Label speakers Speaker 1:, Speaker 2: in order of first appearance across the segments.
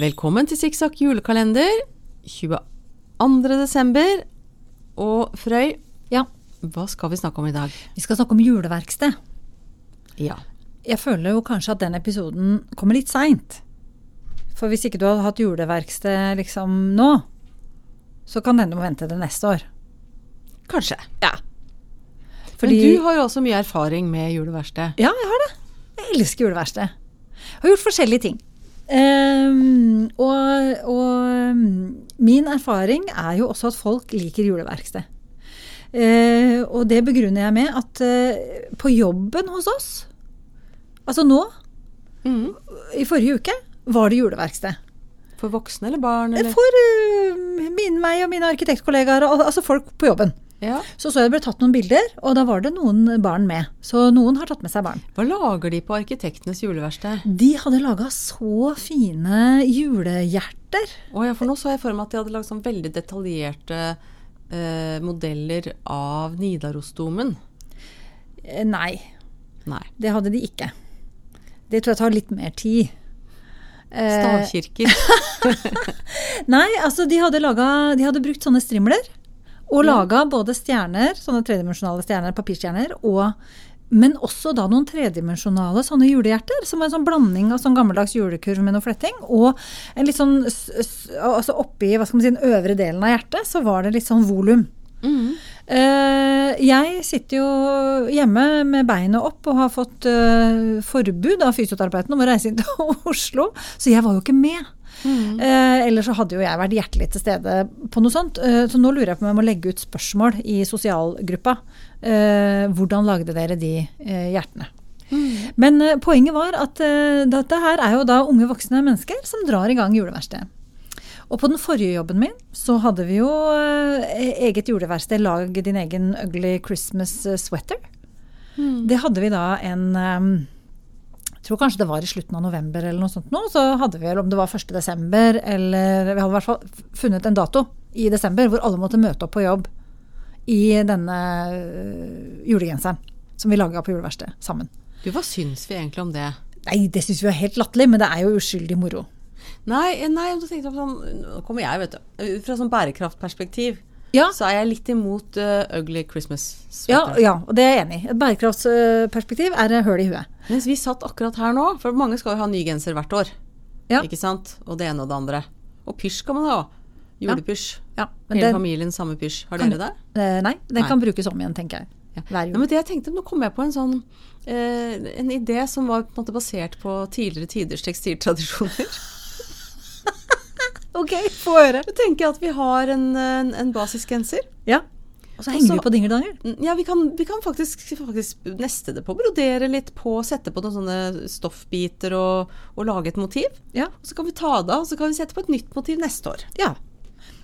Speaker 1: Velkommen til Sikksakk julekalender 22. desember. Og Frøy,
Speaker 2: Ja,
Speaker 1: hva skal vi snakke om i dag?
Speaker 2: vi skal snakke om juleverksted.
Speaker 1: Ja.
Speaker 2: Jeg føler jo kanskje at den episoden kommer litt seint. For hvis ikke du hadde hatt juleverksted liksom nå, så kan denne må vente til neste år.
Speaker 1: Kanskje.
Speaker 2: Ja.
Speaker 1: Men du har jo også mye erfaring med juleverksted.
Speaker 2: Ja, jeg har det. Jeg elsker juleverksted. Har gjort forskjellige ting. Ehm, og, og min erfaring er jo også at folk liker juleverksted. Uh, og det begrunner jeg med at uh, på jobben hos oss, altså nå,
Speaker 1: mm.
Speaker 2: i forrige uke, var det juleverksted.
Speaker 1: For voksne eller barn? Eller?
Speaker 2: For uh, min, meg og mine arkitektkollegaer, altså folk på jobben.
Speaker 1: Ja.
Speaker 2: Så så jeg det ble tatt noen bilder, og da var det noen barn med. Så noen har tatt med seg barn.
Speaker 1: Hva lager de på arkitektenes juleverksted?
Speaker 2: De hadde laga så fine julehjerter.
Speaker 1: Å ja, for nå så jeg for meg at de hadde lagd sånn veldig detaljerte eh, modeller av Nidarosdomen.
Speaker 2: Eh, Nei,
Speaker 1: Nei.
Speaker 2: det hadde de ikke. Det tror jeg tar litt mer tid. Eh,
Speaker 1: Stavkirker.
Speaker 2: nei, altså de hadde, laget, de hadde brukt sånne strimler. Og laga både stjerner, sånne tredimensjonale stjerner, papirstjerner, og men også da noen tredimensjonale sånne julehjerter, som er en sånn blanding av sånn gammeldags julekurv med noe fletting, og en litt sånn Altså oppi hva skal man si, den øvre delen av hjertet, så var det litt sånn volum.
Speaker 1: Mm.
Speaker 2: Uh, jeg sitter jo hjemme med beinet opp og har fått uh, forbud av fysioterapeuten om å reise inn til Oslo, så jeg var jo ikke med. Eh, ellers så hadde jo jeg vært hjertelig til stede på noe sånt. Eh, så nå lurer jeg på om jeg må legge ut spørsmål i sosialgruppa. Eh, hvordan lagde dere de eh, hjertene? Men eh, poenget var at eh, dette her er jo da unge voksne mennesker som drar i gang juleverkstedet. Og på den forrige jobben min så hadde vi jo eh, eget juleverksted, lag din egen ugly Christmas sweater. sweater. Det hadde vi da en jeg tror kanskje det var i slutten av november eller noe sånt nå, så hadde vi, vel om det var 1. desember, eller vi hadde i hvert fall funnet en dato i desember hvor alle måtte møte opp på jobb i denne øh, julegenseren som vi laga på juleverkstedet sammen.
Speaker 1: Du, hva syns vi egentlig om det?
Speaker 2: Nei, det syns vi er helt latterlig, men det er jo uskyldig moro.
Speaker 1: Nei, nei, nå tenkte jeg på sånn Nå kommer jeg, vet du. Fra sånn bærekraftperspektiv
Speaker 2: Ja,
Speaker 1: så er jeg litt imot uh, ugly Christmas
Speaker 2: ja, ja og det er jeg enig i. Et bærekraftsperspektiv er høl i huet.
Speaker 1: Mens vi satt akkurat her nå, for mange skal jo ha ny genser hvert år.
Speaker 2: Ja.
Speaker 1: Ikke sant? Og det ene og det andre. Og pysj skal man ha. Julepysj. Hele
Speaker 2: den,
Speaker 1: familien samme pysj. Har dere det?
Speaker 2: Eh, Nei, den
Speaker 1: Nei.
Speaker 2: kan brukes om igjen, tenker jeg.
Speaker 1: Ja. Ja, men det jeg tenkte, Nå kom jeg på en sånn eh, En idé som var på basert på tidligere tiders tekstiltradisjoner.
Speaker 2: Ok, få høre.
Speaker 1: Da tenker jeg at vi har en, en, en basisgenser.
Speaker 2: Ja. Og så henger
Speaker 1: Også,
Speaker 2: vi på dingeldangel.
Speaker 1: Ja, vi kan, vi kan faktisk, faktisk neste det på, brodere litt på, sette på noen sånne stoffbiter og, og lage et motiv.
Speaker 2: Ja.
Speaker 1: Og så kan vi ta det av, og så kan vi sette på et nytt motiv neste år.
Speaker 2: ja.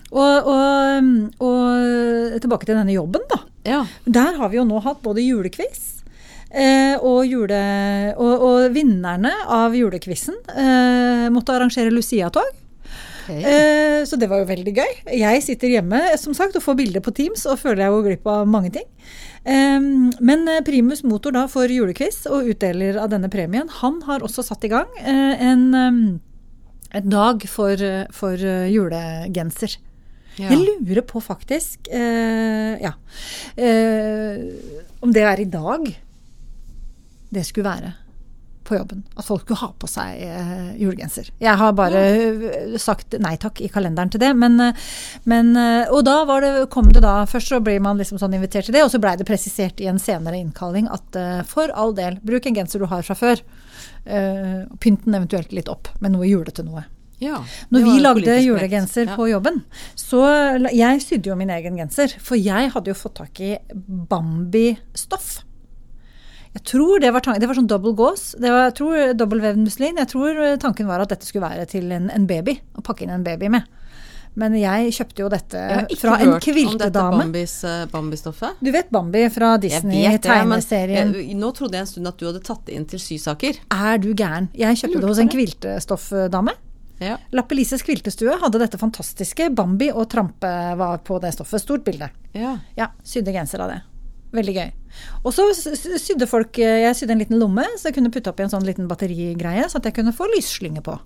Speaker 2: Og, og, og tilbake til denne jobben, da.
Speaker 1: Ja.
Speaker 2: Der har vi jo nå hatt både julequiz eh, og, jule, og, og vinnerne av julequizen eh, måtte arrangere Lucia-tog. Eh, så det var jo veldig gøy. Jeg sitter hjemme som sagt, og får bilder på Teams og føler jeg går glipp av mange ting. Eh, men eh, primus motor da for julequiz og utdeler av denne premien, han har også satt i gang eh, en, dag for, for eh, julegenser.
Speaker 1: Ja.
Speaker 2: Jeg lurer på faktisk eh, ja, eh, om det er i dag det skulle være på jobben. At folk skulle ha på seg eh, julegenser. Jeg har bare eh, sagt nei takk i kalenderen til det. Men, eh, men eh, Og da var det, kom det da Først så blir man liksom sånn invitert til det, og så blei det presisert i en senere innkalling at eh, for all del, bruk en genser du har fra før. Eh, pynt den eventuelt litt opp med noe julete noe.
Speaker 1: Ja,
Speaker 2: Når vi lagde julegenser
Speaker 1: Ja.
Speaker 2: på jobben, så Jeg sydde jo min egen genser, for jeg hadde jo fått tak i Bambi-stoff. Jeg tror det var, det var sånn double gås. Det var, jeg tror dobbeltvevd muslin. Jeg tror eh, tanken var at dette skulle være til en, en baby. Å pakke inn en baby med. Men jeg kjøpte jo dette
Speaker 1: Jeg har ikke
Speaker 2: fra en
Speaker 1: hørt om dette
Speaker 2: kviltedame.
Speaker 1: Eh, Bambi-stoffet.
Speaker 2: Du vet Bambi fra Disney-tegneserien.
Speaker 1: nå trodde jeg en stund at du hadde tatt det inn til sysaker.
Speaker 2: Er du gæren? Jeg kjøpte det hos en kviltestoffdame.
Speaker 1: Ja.
Speaker 2: Lappelises kviltestue hadde dette fantastiske. Bambi og Trampe var på det stoffet. Stort bilde.
Speaker 1: ja.
Speaker 2: Ja, sydde genser av det. Veldig gøy. Og så sydde folk Jeg sydde en liten lomme, så jeg kunne putte opp i en sånn liten batterigreie, så at jeg kunne få lysslynge på.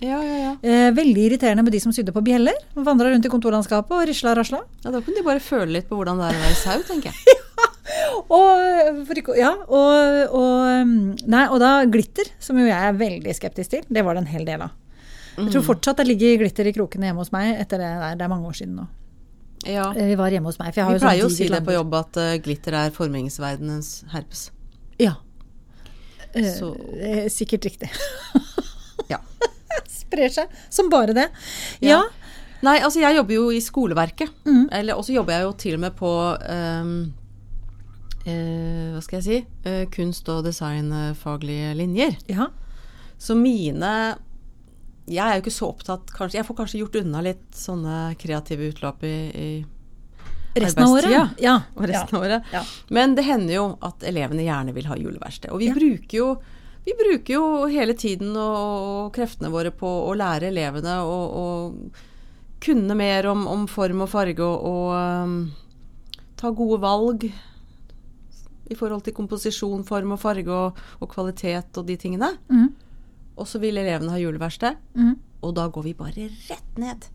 Speaker 1: Ja, ja, ja.
Speaker 2: Eh, veldig irriterende med de som sydde på bjeller. Vandra rundt i kontorlandskapet og risla og rasla.
Speaker 1: ja da kunne de bare føle litt på hvordan det er å være sau, tenker jeg.
Speaker 2: Og, ikke, ja, og, og, um, nei, og da glitter, som jo jeg er veldig skeptisk til. Det var det en hel del av. Jeg tror fortsatt det ligger glitter i krokene hjemme hos meg etter det der. Det er mange år siden nå.
Speaker 1: Ja.
Speaker 2: Eh, Vi var hjemme hos meg.
Speaker 1: Vi
Speaker 2: jo sånn
Speaker 1: pleier jo å si det på jobb at eh, glitter er formingsverdenens herpes.
Speaker 2: Ja. Eh,
Speaker 1: Så-
Speaker 2: sikkert riktig.
Speaker 1: Ja.
Speaker 2: Sprer seg som bare det. Ja.
Speaker 1: Ja. Nei, altså jeg jobber jo i skoleverket.
Speaker 2: Mm.
Speaker 1: Eller også jobber jeg jo til og med på um, uh, Hva skal jeg si? uh, kunst- og designfaglige linjer.
Speaker 2: ja.
Speaker 1: Så mine Jeg er jo ikke så opptatt kanskje, Jeg får kanskje gjort unna litt sånne kreative utløp i, i
Speaker 2: Resten av året. Ja.
Speaker 1: og resten av året.
Speaker 2: Ja.
Speaker 1: Men det hender jo at elevene gjerne vil ha juleverksted. Og vi
Speaker 2: Ja.
Speaker 1: bruker jo vi bruker jo hele tiden og, kreftene våre på å lære elevene å, å kunne mer om, om form og farge og, og um, ta gode valg i forhold til komposisjon, form og farge og, og kvalitet og de tingene.
Speaker 2: Mhm.
Speaker 1: Og så vil elevene ha juleverksted,
Speaker 2: mm.
Speaker 1: og da går vi bare rett ned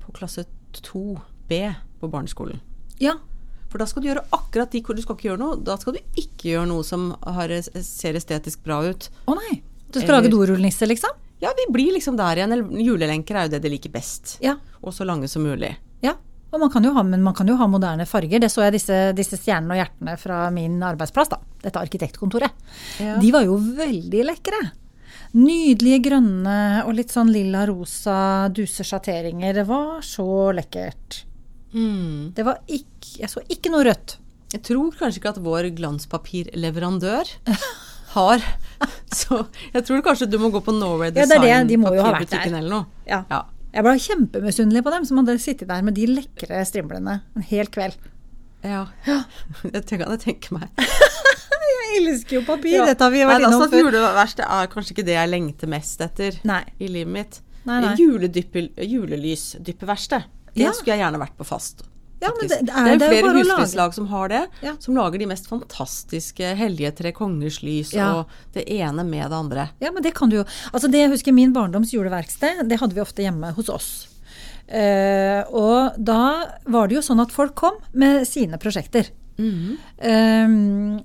Speaker 1: på klasse 2B på barneskolen.
Speaker 2: ja.
Speaker 1: For da skal du gjøre akkurat de Du skal ikke gjøre noe Da skal du ikke gjøre noe som har, ser estetisk bra ut.
Speaker 2: Å nei. Du skal
Speaker 1: Eller-
Speaker 2: lage dorullnisse, liksom?
Speaker 1: Ja, vi blir liksom der igjen. Julelenker er jo det de liker best.
Speaker 2: Ja.
Speaker 1: Og så lange som mulig.
Speaker 2: Ja. Og man kan jo ha, men man kan jo ha moderne farger. Det så jeg disse, disse stjernene og hjertene fra min arbeidsplass, da. Dette arkitektkontoret.
Speaker 1: Ja.
Speaker 2: De var jo veldig lekre. Nydelige grønne og litt sånn lilla-rosa dusesjatteringer. Det var så lekkert.
Speaker 1: Mm.
Speaker 2: Det var ikke Jeg så ikke noe rødt.
Speaker 1: Jeg tror kanskje ikke at vår glanspapirleverandør har Så jeg tror kanskje du må gå på Norway
Speaker 2: Ja, det
Speaker 1: Design
Speaker 2: det. De
Speaker 1: papirbutikken eller noe.
Speaker 2: Ja.
Speaker 1: Ja.
Speaker 2: Jeg ble kjempemisunnelig på dem som hadde sittet der med de lekre strimlene en hel kveld.
Speaker 1: ja. Det kan jeg tenke meg.
Speaker 2: Jeg elsker jo papir!
Speaker 1: Ja.
Speaker 2: Dette har vi vært
Speaker 1: altså,
Speaker 2: innom før.
Speaker 1: Juleverksted er kanskje ikke det jeg lengter mest etter
Speaker 2: Nei.
Speaker 1: i livet mitt.
Speaker 2: Nei, nei.
Speaker 1: Julelysdyppeverksted. Det
Speaker 2: Ja.
Speaker 1: skulle jeg gjerne vært på fast.
Speaker 2: Ja, men det- det er-
Speaker 1: det er
Speaker 2: det er
Speaker 1: flere husflidslag som har det.
Speaker 2: Ja.
Speaker 1: Som lager de mest fantastiske Hellige tre kongers lys
Speaker 2: Ja.
Speaker 1: og det ene med det andre.
Speaker 2: Ja, men det kan du jo. Altså det jeg husker min barndoms juleverksted, det hadde vi ofte hjemme hos oss. Uh, og da var det jo sånn at folk kom med sine prosjekter. Eh,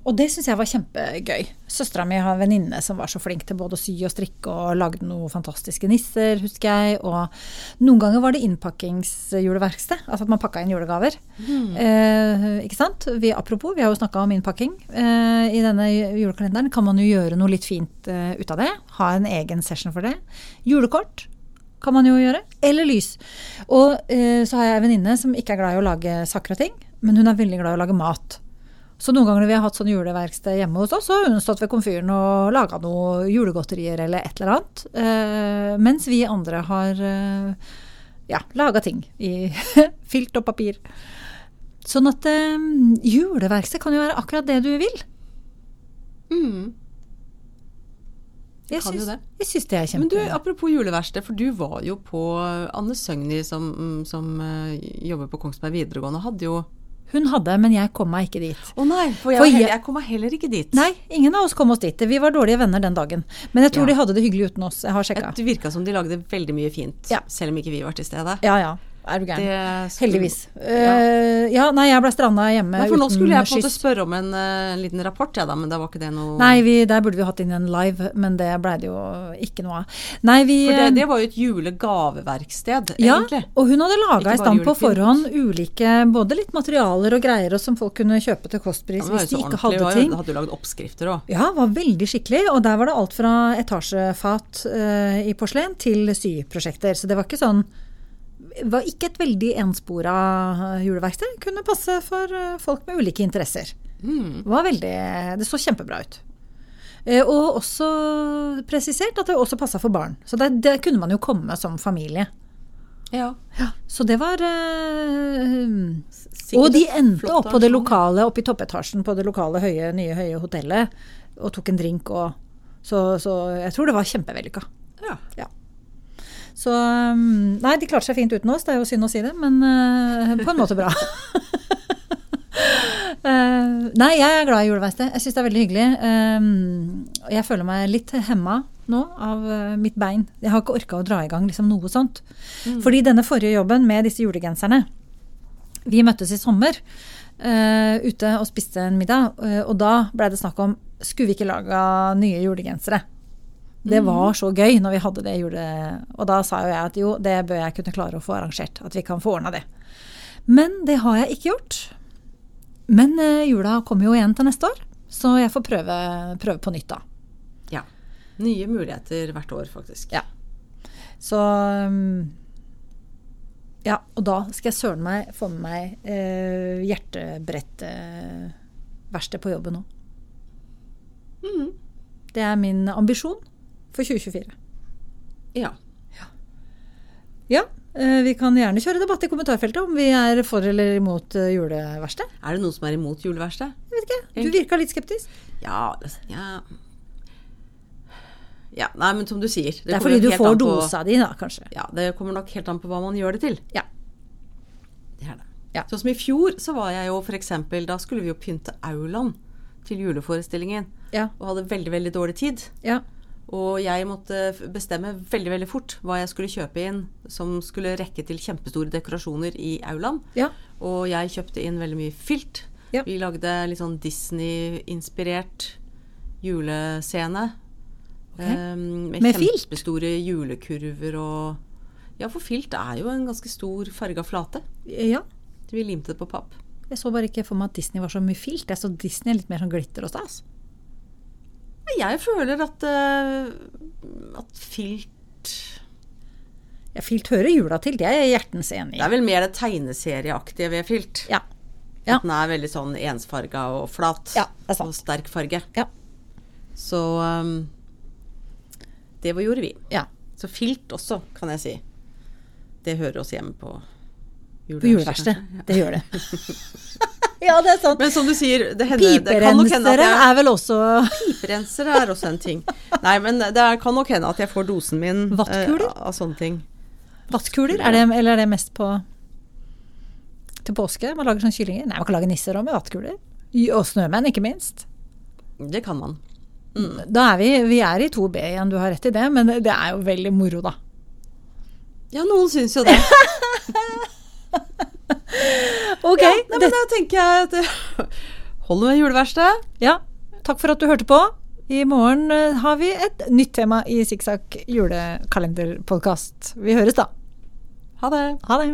Speaker 2: og det syns jeg var kjempegøy. Søstera mi har en venninne som var så flink til både å sy og strikke og lagde noen fantastiske nisser, husker jeg. Og noen ganger var det innpakkingsjuleverksted. Altså at man pakka inn julegaver. Eh, ikke sant? Vi, apropos, vi har jo snakka om innpakking Uh, i denne julekalenderen. Kan man jo gjøre noe litt fint uh, ut av det? Ha en egen session for det. Julekort kan man jo gjøre. Eller lys. Og eh, så har jeg en venninne som ikke er glad i å lage saker og ting, men hun er veldig glad i å lage mat. Så noen ganger når vi har hatt sånn juleverksted hjemme hos oss, så har hun stått ved komfyren og laga noe julegodterier eller et eller annet. Eh, mens vi andre har eh, ja, laga ting i filt og papir. Sånn at eh, juleverksted kan jo være akkurat det du vil.
Speaker 1: Mm.
Speaker 2: Jeg syns,
Speaker 1: det.
Speaker 2: jeg syns det er
Speaker 1: Men du, apropos juleverksted, for du var jo på Anne Søgni som, som eh, jobber på Kongsberg videregående, hadde jo
Speaker 2: Hun hadde, men jeg kom meg ikke dit.
Speaker 1: Å nei, for jeg,
Speaker 2: For
Speaker 1: heller,
Speaker 2: jeg
Speaker 1: kom meg heller ikke dit.
Speaker 2: Nei, ingen av oss kom oss dit. Vi var dårlige venner den dagen. Men jeg tror
Speaker 1: Ja.
Speaker 2: de hadde det hyggelig uten oss. Jeg har sjekka.
Speaker 1: Det virka som de lagde veldig mye fint,
Speaker 2: Ja.
Speaker 1: selv om ikke vi var til stede.
Speaker 2: Ja ja, er du gæren.
Speaker 1: Det
Speaker 2: Heldigvis. Eh, ja, nei, jeg ble stranda hjemme
Speaker 1: Nei, for nå skulle jeg på en måte spørre om en, uh, liten rapport, ja, da, men da var ikke det noe
Speaker 2: Nei, vi, der burde vi hatt inn en live, men det blei det jo ikke noe av. Nei, vi
Speaker 1: For det,
Speaker 2: eh,
Speaker 1: det var jo et julegaveverksted,
Speaker 2: ja,
Speaker 1: egentlig.
Speaker 2: og hun hadde laga i stand på forhånd ulike både litt materialer og greier og som folk kunne kjøpe til kostpris
Speaker 1: ja,
Speaker 2: hvis de ikke hadde
Speaker 1: det
Speaker 2: ting.
Speaker 1: Hadde du lagd oppskrifter òg.
Speaker 2: Ja, var veldig skikkelig. Og der var det alt fra etasjefat uh, i porselen til syprosjekter. Så det var ikke sånn det var ikke et veldig enspora juleverksted. Kunne passe for eh, folk med ulike interesser.
Speaker 1: Mm.
Speaker 2: Veldig Det så kjempebra ut. Eh, Og også presisert at det også passa for barn. Så det, det kunne man jo komme som familie.
Speaker 1: Ja.
Speaker 2: Så det var
Speaker 1: uh,
Speaker 2: Og de endte opp på det lokale, oppe i toppetasjen på det lokale høye, nye høye hotellet og tok en drink og Så, så jeg tror det var kjempevellykka.
Speaker 1: Ja.
Speaker 2: Så um, Nei, de klarte seg fint uten oss, det er jo synd å si det, men eh, på en måte bra. Eh, nei, jeg er glad i juleverksted. Jeg syns det er veldig hyggelig. Um, jeg føler meg litt hemma nå av eh, mitt bein. Jeg har ikke orka å dra i gang liksom noe sånt. Fordi denne forrige jobben med disse julegenserne Vi møttes i sommer eh, ute og spiste en middag, eh, og da blei det snakk om skulle vi ikke laga nye julegensere. Det var så gøy når vi hadde det jule... Og da sa jo jeg at jo, det bør jeg kunne klare å få arrangert. At vi kan få ordna det. Men det har jeg ikke gjort. Men eh, jula kommer jo igjen til neste år, så jeg får prøve, prøve på nytt da.
Speaker 1: Ja. Nye muligheter hvert år, faktisk.
Speaker 2: Ja. Så um, Ja, og da skal jeg søren meg få med meg eh, hjertebrettverksted på jobben òg.
Speaker 1: Mm.
Speaker 2: Det er min ambisjon for 2024.
Speaker 1: Ja.
Speaker 2: Ja, ja. vi kan gjerne kjøre debatt i kommentarfeltet om vi er for eller imot eh, juleverksted.
Speaker 1: Er det noen som er imot juleverksted?
Speaker 2: Jeg vet ikke, du virka litt skeptisk.
Speaker 1: Ja, ja Ja, nei, men som du sier
Speaker 2: Det er fordi du får dosa di, da, kanskje.
Speaker 1: Ja, det kommer nok helt an på hva man gjør det til.
Speaker 2: Ja.
Speaker 1: Det er det.
Speaker 2: Ja.
Speaker 1: Sånn som i fjor, så var jeg jo eksempel Da skulle vi jo pynte aulaen til juleforestillingen.
Speaker 2: Ja.
Speaker 1: Og hadde veldig, veldig dårlig tid.
Speaker 2: ja.
Speaker 1: Og jeg måtte bestemme veldig, veldig fort hva jeg skulle kjøpe inn som skulle rekke til kjempestore dekorasjoner i aulaen.
Speaker 2: Ja.
Speaker 1: Og jeg kjøpte inn veldig mye filt.
Speaker 2: Ja.
Speaker 1: Vi lagde litt sånn Disney-inspirert julescene.
Speaker 2: Ok.
Speaker 1: ehm, med,
Speaker 2: Med filt?
Speaker 1: kjempestore julekurver og Ja, for filt er jo en ganske stor farga flate.
Speaker 2: ja.
Speaker 1: Vi limte det på papp.
Speaker 2: Jeg så bare ikke for meg at Disney var så mye filt. Jeg så Disney litt mer sånn glitter og stas.
Speaker 1: Jeg føler at, eh, at filt
Speaker 2: Ja, filt hører jula til, det er jeg hjertens enig i.
Speaker 1: Det er vel mer det tegneserieaktige ved filt.
Speaker 2: Ja. Ja.
Speaker 1: At den er veldig sånn ensfarga og flat.
Speaker 2: Ja, det er sant.
Speaker 1: Og sterk farge.
Speaker 2: Ja.
Speaker 1: Så um, det gjorde vi.
Speaker 2: ja.
Speaker 1: Så filt også, kan jeg si. Det hører oss hjemme på
Speaker 2: På juleverksted.
Speaker 1: kanskje.
Speaker 2: Det gjør det. ja, det er sant.
Speaker 1: Men som du sier, det, hender, det
Speaker 2: Piperensere
Speaker 1: jeg
Speaker 2: er vel også
Speaker 1: Piperensere er også en ting. Nei, men det er- kan nok hende at jeg får dosen min Vattkuler?
Speaker 2: Vattkuler?
Speaker 1: av sånne ting.
Speaker 2: Vattkuler? Er det, eller er det mest på til påske? Man lager sånne kyllinger? Nei, man kan lage nisser òg med vattkuler. Og snømenn, ikke minst.
Speaker 1: Det kan man.
Speaker 2: Da er vi, vi er i 2B igjen, du har rett i det, men det er jo veldig moro, da.
Speaker 1: Ja, noen syns jo det.
Speaker 2: Ok,
Speaker 1: Ja, nei, men da tenker jeg at Hold med juleverkstedet.
Speaker 2: ja, takk for at du hørte på. I morgen eh, har vi et nytt tema i Sikksakk julekalenderpodkast. Vi høres da.
Speaker 1: Ha det.
Speaker 2: Ha det.